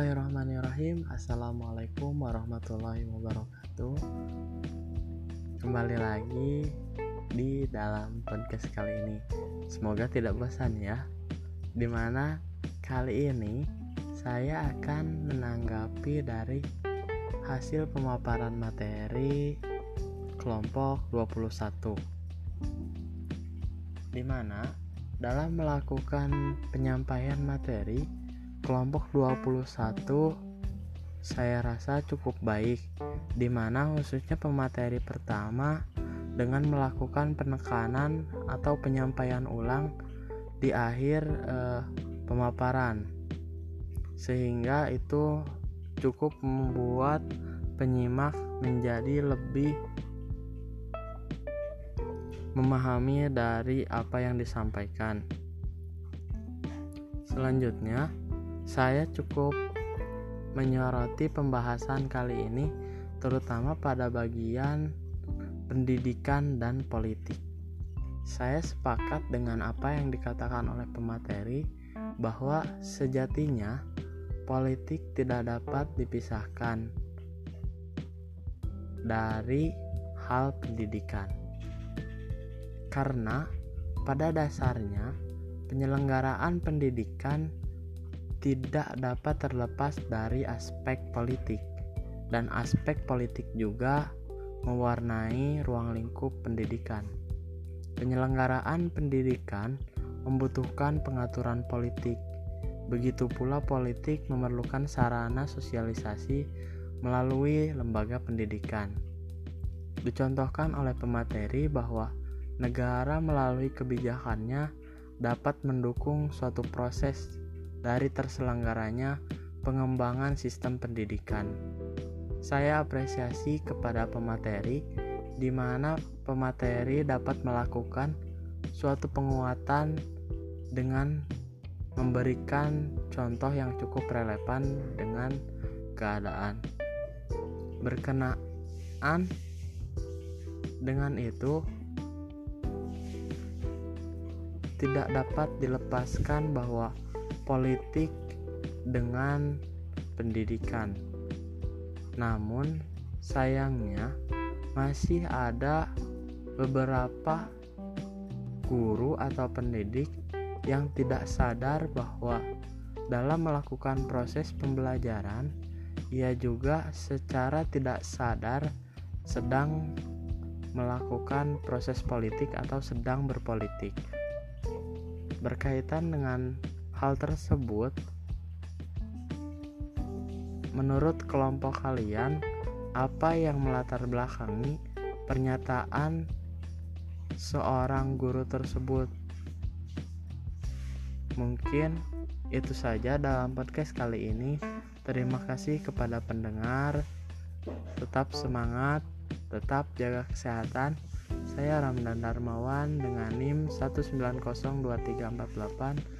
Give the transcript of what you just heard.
Bismillahirrahmanirrahim. Assalamualaikum warahmatullahi wabarakatuh. Kembali lagi di dalam podcast kali ini. Semoga tidak bosan ya. Di mana kali ini saya akan menanggapi dari hasil pemaparan materi kelompok 21 Di mana dalam melakukan penyampaian materi kelompok 21 saya rasa cukup baik di mana khususnya pemateri pertama dengan melakukan penekanan atau penyampaian ulang di akhir eh, pemaparan sehingga itu cukup membuat penyimak menjadi lebih memahami dari apa yang disampaikan. Selanjutnya, saya cukup menyoroti pembahasan kali ini terutama pada bagian pendidikan dan politik. Saya sepakat dengan apa yang dikatakan oleh pemateri bahwa sejatinya politik tidak dapat dipisahkan dari hal pendidikan. Karena pada dasarnya penyelenggaraan pendidikan tidak dapat terlepas dari aspek politik, dan aspek politik juga mewarnai ruang lingkup pendidikan. Penyelenggaraan pendidikan membutuhkan pengaturan politik, begitu pula politik memerlukan sarana sosialisasi melalui lembaga pendidikan. Dicontohkan oleh pemateri bahwa negara melalui kebijakannya dapat mendukung suatu proses dari terselenggaranya pengembangan sistem pendidikan. Saya apresiasi kepada pemateri di mana pemateri dapat melakukan suatu penguatan dengan memberikan contoh yang cukup relevan dengan keadaan. Berkenaan dengan itu, tidak dapat dilepaskan bahwa politik dengan pendidikan. Namun, sayangnya masih ada beberapa guru atau pendidik yang tidak sadar bahwa dalam melakukan proses pembelajaran, ia juga secara tidak sadar sedang melakukan proses politik atau sedang berpolitik. Berkaitan dengan Hal tersebut menurut kelompok kalian apa yang melatar belakangi pernyataan seorang guru tersebut? Mungkin itu saja dalam podcast kali ini. Terima kasih kepada pendengar. Tetap semangat, tetap jaga kesehatan. Saya Ramdan Darmawan dengan NIM 1902348